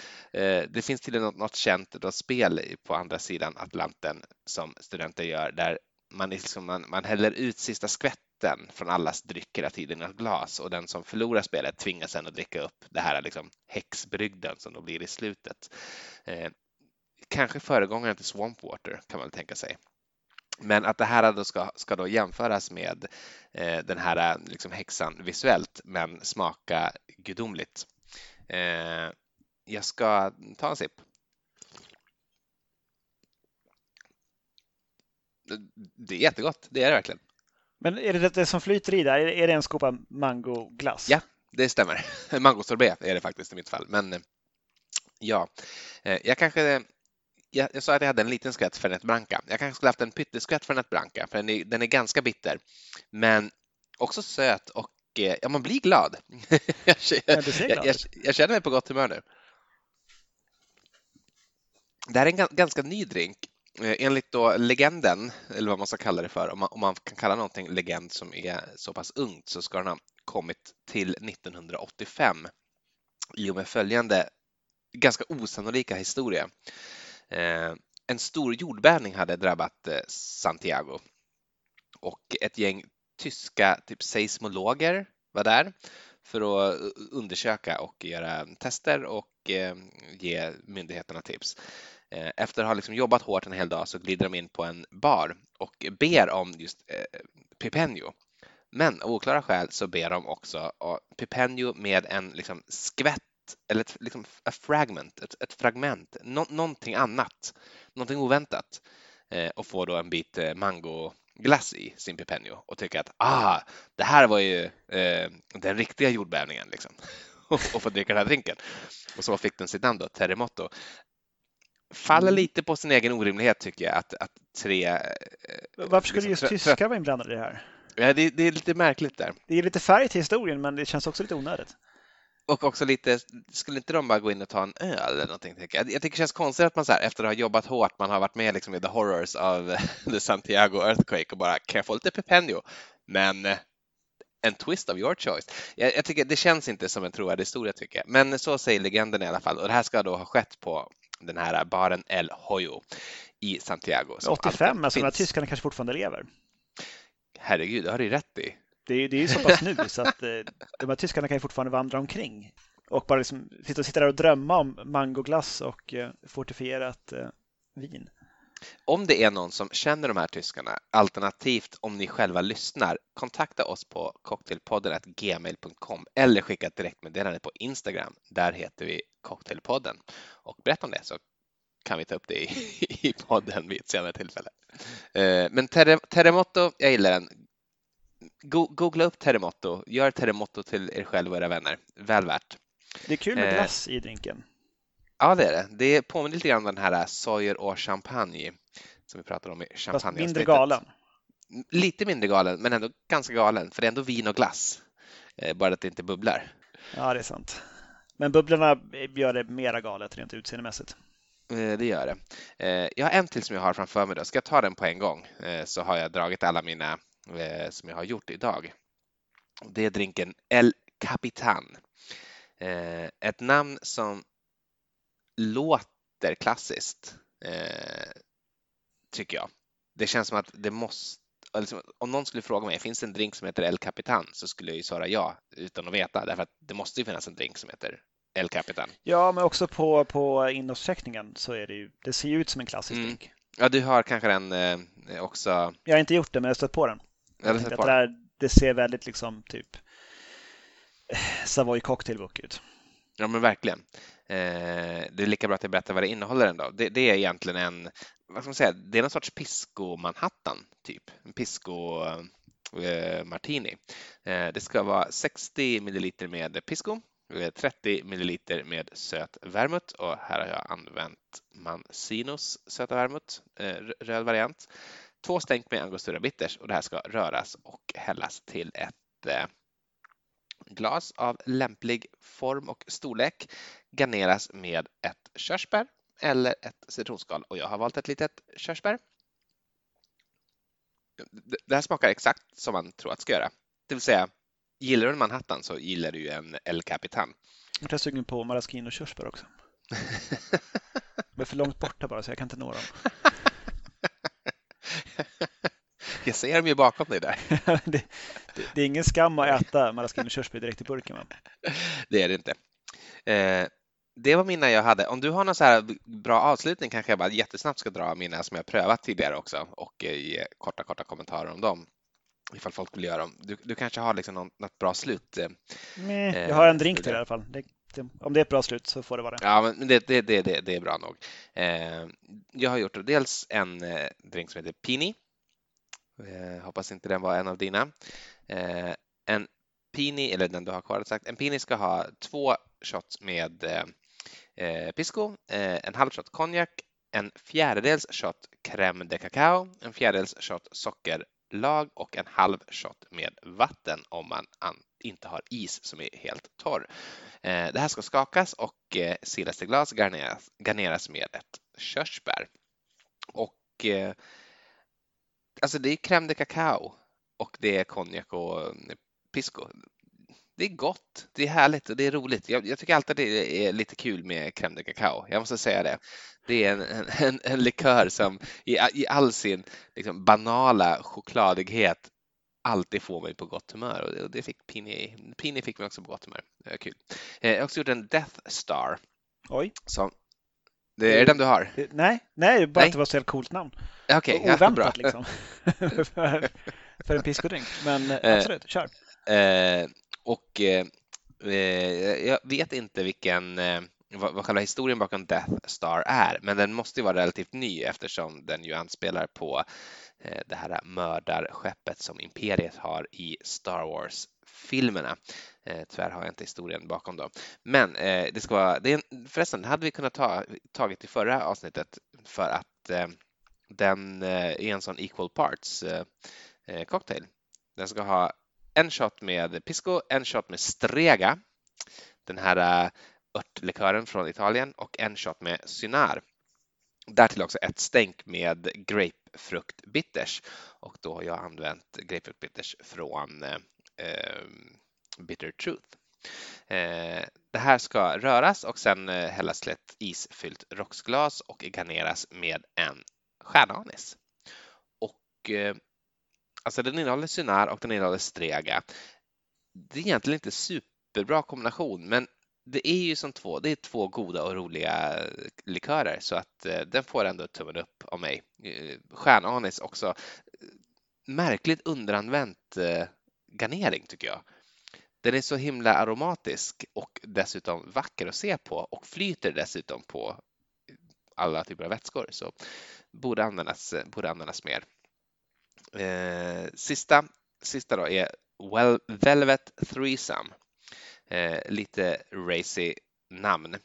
det finns till något, något känt då spel på andra sidan Atlanten som studenter gör där man, liksom, man, man häller ut sista skvätten från allas dryck hela tiden i ett glas och den som förlorar spelet tvingas sen att dricka upp det här liksom häxbrygden som då blir i slutet. Eh, kanske föregångaren till Swampwater kan man tänka sig. Men att det här då ska, ska då jämföras med eh, den här eh, liksom häxan visuellt men smaka gudomligt. Eh, jag ska ta en sipp. Det är jättegott, det är det verkligen. Men är det det som flyter i där, är det en skopa mangoglass? Ja, det stämmer. Mangosorbet är det faktiskt i mitt fall. Men ja, eh, jag kanske jag, jag sa att jag hade en liten skvätt Fernet Branca. Jag kanske skulle haft en pytteskvätt Fernet Branca, för den är, den är ganska bitter, men också söt och eh, ja, man blir glad. <laughs> jag, jag, jag, jag, känner mig på gott humör nu. Det här är en ganska ny drink Eh, Eh, enligt då legenden, eller vad man ska kalla det för, om man, om man kan kalla någonting legend som är så pass ungt, så ska den ha kommit till 1985 i och med följande ganska osannolika historia. Eh, en stor jordbävning hade drabbat eh, Santiago och ett gäng tyska typ seismologer var där för att eh, undersöka och göra tester och eh, ge myndigheterna tips. Eh, efter att ha liksom jobbat hårt en hel dag så glider de in på en bar och ber om just eh, Men av oklara skäl så ber de också om med en liksom skvätt eller ett liksom, fragment, ett, ett fragment, no, någonting annat, någonting oväntat eh, och får då en bit eh, mangoglass i sin pipenio och tycker att ah, det här var ju eh, den riktiga jordbävningen liksom. <laughs> Och få dricka den här drinken. Och så fick den sitt namn då, Terremoto faller mm. lite på sin egen orimlighet tycker jag att, att tre... Eh, Varför skulle liksom, just tyskar vara inblandade i det här? Ja, det, det, är lite märkligt där. Det är lite färg till historien men det känns också lite onödigt. och också lite, skulle inte de bara gå in och ta en öl eller någonting? Jag, jag tycker det känns konstigt att man så här, efter att ha jobbat hårt, man har varit med liksom i the horrors av <laughs> the Santiago Earthquake och bara, kan jag få lite Pependio? Men en twist of your choice. Jag, jag, tycker det känns inte som en trovärdig historia tycker jag. Men så säger legenden i alla fall och det här ska då ha skett på den här baren El Hoyo i Santiago. 85, alltså här tyskarna kanske fortfarande lever. Herregud, det har du rätt i. Det är, det är ju så pass nu <laughs> så att eh, de här tyskarna kan ju fortfarande vandra omkring och bara liksom sitta, sitta där och drömma om mangoglass och eh, fortifierat eh, vin. Om det är någon som känner de här tyskarna, alternativt om ni själva lyssnar, kontakta oss på cocktailpodden gmail.com eller skicka ett direktmeddelande på Instagram. Där heter vi Cocktailpodden och berätta om det så kan vi ta upp det i, <laughs> i podden vid ett senare tillfälle. Men Terremoto, jag gillar den. Googla upp Terremoto, gör Terremoto till er själva och era vänner. Väl värt. Det är kul med glass i drinken. Ja, det är det. Det påminner lite grann om den här Sawyer och champagne som vi pratade om i champagne Fast mindre galen. Lite mindre galen, men ändå ganska galen, för det är ändå vin och glass. Eh, bara att det inte bubblar. Ja, det är sant. Men bubblorna gör det mera galet rent utseendemässigt. Eh, det gör det. Eh, jag har en till som jag har framför mig. Då. Ska jag ta den på en gång eh, så har jag dragit alla mina som jag har gjort idag. Det är drinken El Capitan. Ett namn som låter klassiskt, tycker jag. Det känns som att det måste liksom, om någon skulle fråga mig, finns det en drink som heter El Capitan? Så skulle jag ju svara ja, utan att veta, därför att det måste ju finnas en drink som heter El Capitan. Ja, men också på, på innehållsförteckningen så är det ju, det ser ju ut som en klassisk mm. drink. Ja, du har kanske den eh, också? Jag har inte gjort det, men jag har stött på den. Jag stött på den. Det, det ser väldigt liksom typ eh, Savoy cocktailbook ut. Ja, men verkligen. Eh, det är lika bra att jag berättar vad det innehåller ändå. Det, det är egentligen en, vad ska man säga, det är någon sorts pisco Manhattan typ, en pisco eh, martini. Eh, det ska vara 60 milliliter med pisco, Eh, 30 milliliter med söt vermouth och här har jag använt Mancinos söta vermouth, eh, röd variant. Två stänk med angostura bitters och det här ska röras och hällas till ett eh, glas av lämplig form och storlek garneras med ett körsbär eller ett citronskal och jag har valt ett litet körsbär. Det här smakar exakt som man tror att det ska göra. Det vill säga, gillar du en Manhattan så gillar du en El Capitan. Jag är sugen på maraschino körsbär också. <laughs> De är för långt borta bara så jag kan inte nå dem. <laughs> Jag ser dem ju bakom dig där. det, <laughs> det, det, är ingen skam att äta maraschino körsbär direkt i burken. Va? Det är det inte. Eh, det var mina jag hade. Om du har någon så här bra avslutning kanske jag bara jättesnabbt ska dra mina som jag prövat tidigare också och eh, ge korta, korta kommentarer om dem ifall folk vill göra dem. Du, du kanske har liksom något, något bra slut? Eh, jag har en drink till i alla fall. Det, det, om det är ett bra slut så får det vara det. Ja, men det, det, det, det, är bra nog. Eh, jag har gjort dels en eh, drink som heter Pini. Eh, hoppas inte den var en av dina. Eh, en Pini, eller den du har kvar sagt, en Pini ska ha två shots med eh, pisco, eh, en halv shot konjak, en fjärdedels shot crème de cacao, en fjärdedels shot lag och en halv shot med vatten om man inte har is som är helt torr. Eh, det här ska skakas och eh, silas i glas, garneras, garneras med ett körsbär. Och eh, alltså det är crème de cacao och det är konjak och pisco det är gott, det är härligt och det är roligt. Jag, jag tycker alltid det är lite kul med crème de cacao. Jag måste säga det. Det är en, en, en likör som i, i all sin liksom, banala chokladighet alltid får mig på gott humör och det fick Pini, Pini fick mig också på gott humör. Det var kul. Eh, jag har också gjort en Death Star. Oj. Som, det är det den du har? Nej, nej bara nej. att det var så ett coolt namn. Okay, Oväntat ja, liksom. <laughs> för, för en piskodrink. Men eh, absolut, kör. Eh, och eh, eh, jag vet inte vilken eh, vad, vad själva historien bakom Death Star är, men den måste ju vara relativt ny eftersom den ju anspelar på eh, det här mördarskeppet som Imperiet har i Star Wars-filmerna. Eh, tyvärr har jag inte historien bakom dem. Men eh, det ska vara, det är, förresten, hade vi kunnat ta tagit i förra avsnittet för att eh, den eh, är en sån equal parts eh, eh cocktail. Den ska ha en shot med pisco, en shot med strega. den här eh, örtlikören från Italien och en shot med Cynar. Därtill också ett stänk med grapefruktbitters och då har jag använt grapefruktbitters från eh, eh Bitter Truth. Eh, det här ska röras och sen eh, hällas till ett isfyllt rocksglas och garneras med en stjärnanis. Och eh, alltså den innehåller synär och den innehåller strega. Det är egentligen inte superbra kombination, men det är ju som två, det är två goda och roliga likörer så att eh, den får ändå tummen upp av mig. Eh, stjärnanis också. Märkligt underanvänt eh, garnering tycker jag. Den är så himla aromatisk och dessutom vacker att se på och flyter dessutom på alla typer av vätskor så borde användas, borde användas mer. Eh, sista, sista då är well, Velvet Threesome. Eh, lite racy namn.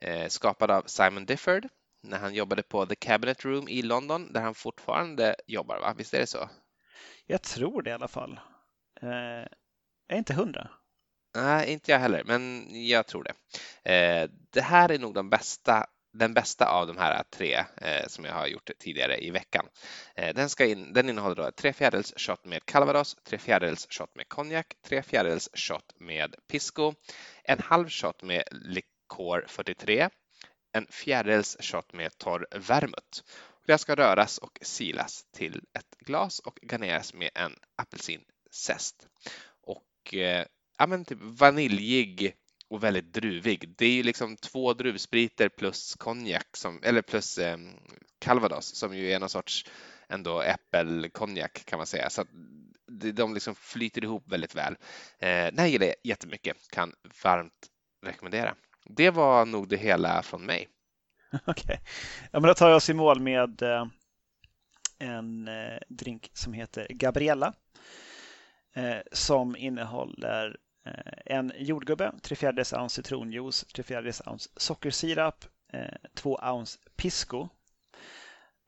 Eh, skapad av Simon Difford när han jobbade på The Cabinet Room i London där han fortfarande jobbar, va? Visst är det så? Jag tror det i alla fall. Eh, är inte hundra. Nej, inte jag heller, men jag tror det. Eh, det här är nog de bästa, den bästa av de här tre eh, som jag har gjort tidigare i veckan. Eh, den, ska in, den innehåller då tre fjärdedels shot med calvados, tre fjärdedels shot med konjak, tre fjärdedels shot med pisco, en halv shot med likör 43, en fjärdedels shot med torr vermouth. Det ska röras och silas till ett glas och garneras med en apelsinzest. Och eh, ja, men typ vaniljig och väldigt druvig. Det är ju liksom två druvspriter plus konjak, eller plus eh, calvados som ju är någon sorts ändå äppelkonjak kan man säga. Så att de liksom flyter ihop väldigt väl. Eh, den här gillar jag jättemycket, kan varmt rekommendera. Det var nog det hela från mig. <laughs> Okej, okay. ja, men då tar jag oss i mål med eh, en eh, drink som heter Gabriella eh, som innehåller Eh, en jordgubbe, 3 fjärdedels ounce citronjuice, 3 fjärdedels ounce sockersirap, eh, 2 ounce pisco.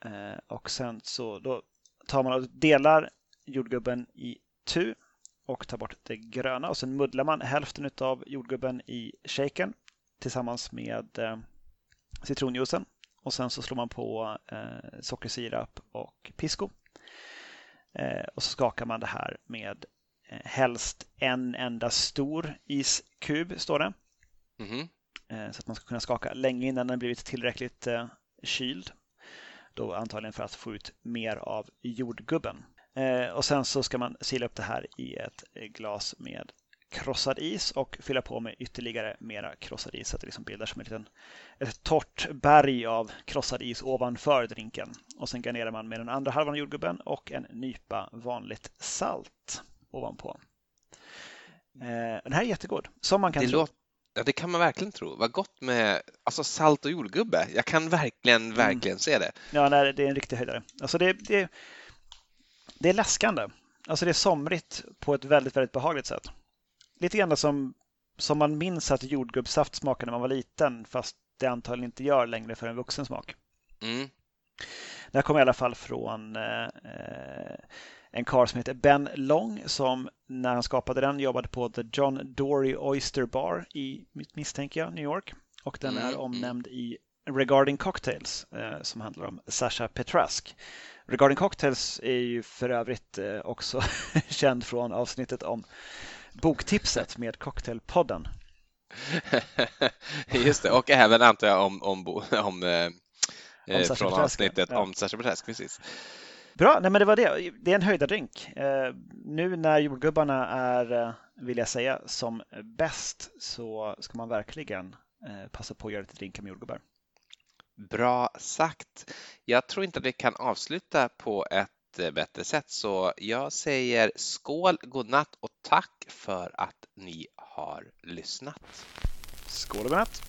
Eh, och sen så då tar man och delar jordgubben i tu och tar bort det gröna och sen muddlar man hälften av jordgubben i shaken tillsammans med citronjuicen och sen så slår man på sockersirap och pisco. Och så skakar man det här med helst en enda stor iskub, står det. Mm. Så att man ska kunna skaka länge innan den blivit tillräckligt eh, kyld. Då antagligen för att få ut mer av jordgubben. Och sen så ska man sila upp det här i ett glas med krossad is och fylla på med ytterligare mera krossad is så att det liksom bildar som ett, liten, ett torrt berg av krossad is ovanför drinken. Och sen garnerar man med den andra halvan av jordgubben och en nypa vanligt salt ovanpå. Eh, den här är jättegod, som man kan det tro. Låter, ja, det kan man verkligen tro. Vad gott med alltså, salt och jordgubbe. Jag kan verkligen, mm. verkligen se det. Ja, nej, det är en riktig höjdare. Alltså det, det, det är läskande. Alltså det är somrigt på ett väldigt, väldigt behagligt sätt. Lite grann som, som man minns att jordgubbssaft smakade när man var liten, fast det antagligen inte gör längre för en vuxen smak. Mm. Det här kommer i alla fall från eh, eh en karl som heter Ben Long som när han skapade den jobbade på The John Dory Oyster Bar i, misstänker jag, New York. Och den är mm, omnämnd i Regarding Cocktails eh, som handlar om Sasha Petrask. Regarding Cocktails är ju för övrigt eh, också <laughs> känd från avsnittet om boktipset med Cocktailpodden. <laughs> Just det, och även antar jag om, om, om, om, eh, om från avsnittet ja. om Sasha Petrask. Precis. Bra, nej men det var det. Det är en höjdardrink. Eh, nu när jordgubbarna är, eh, vill jag säga, som bäst så ska man verkligen eh, passa på att göra lite drinkar med jordgubbar. Bra sagt. Jag tror inte att vi kan avsluta på ett bättre sätt så jag säger skål, godnatt och tack för att ni har lyssnat. Skål och godnatt!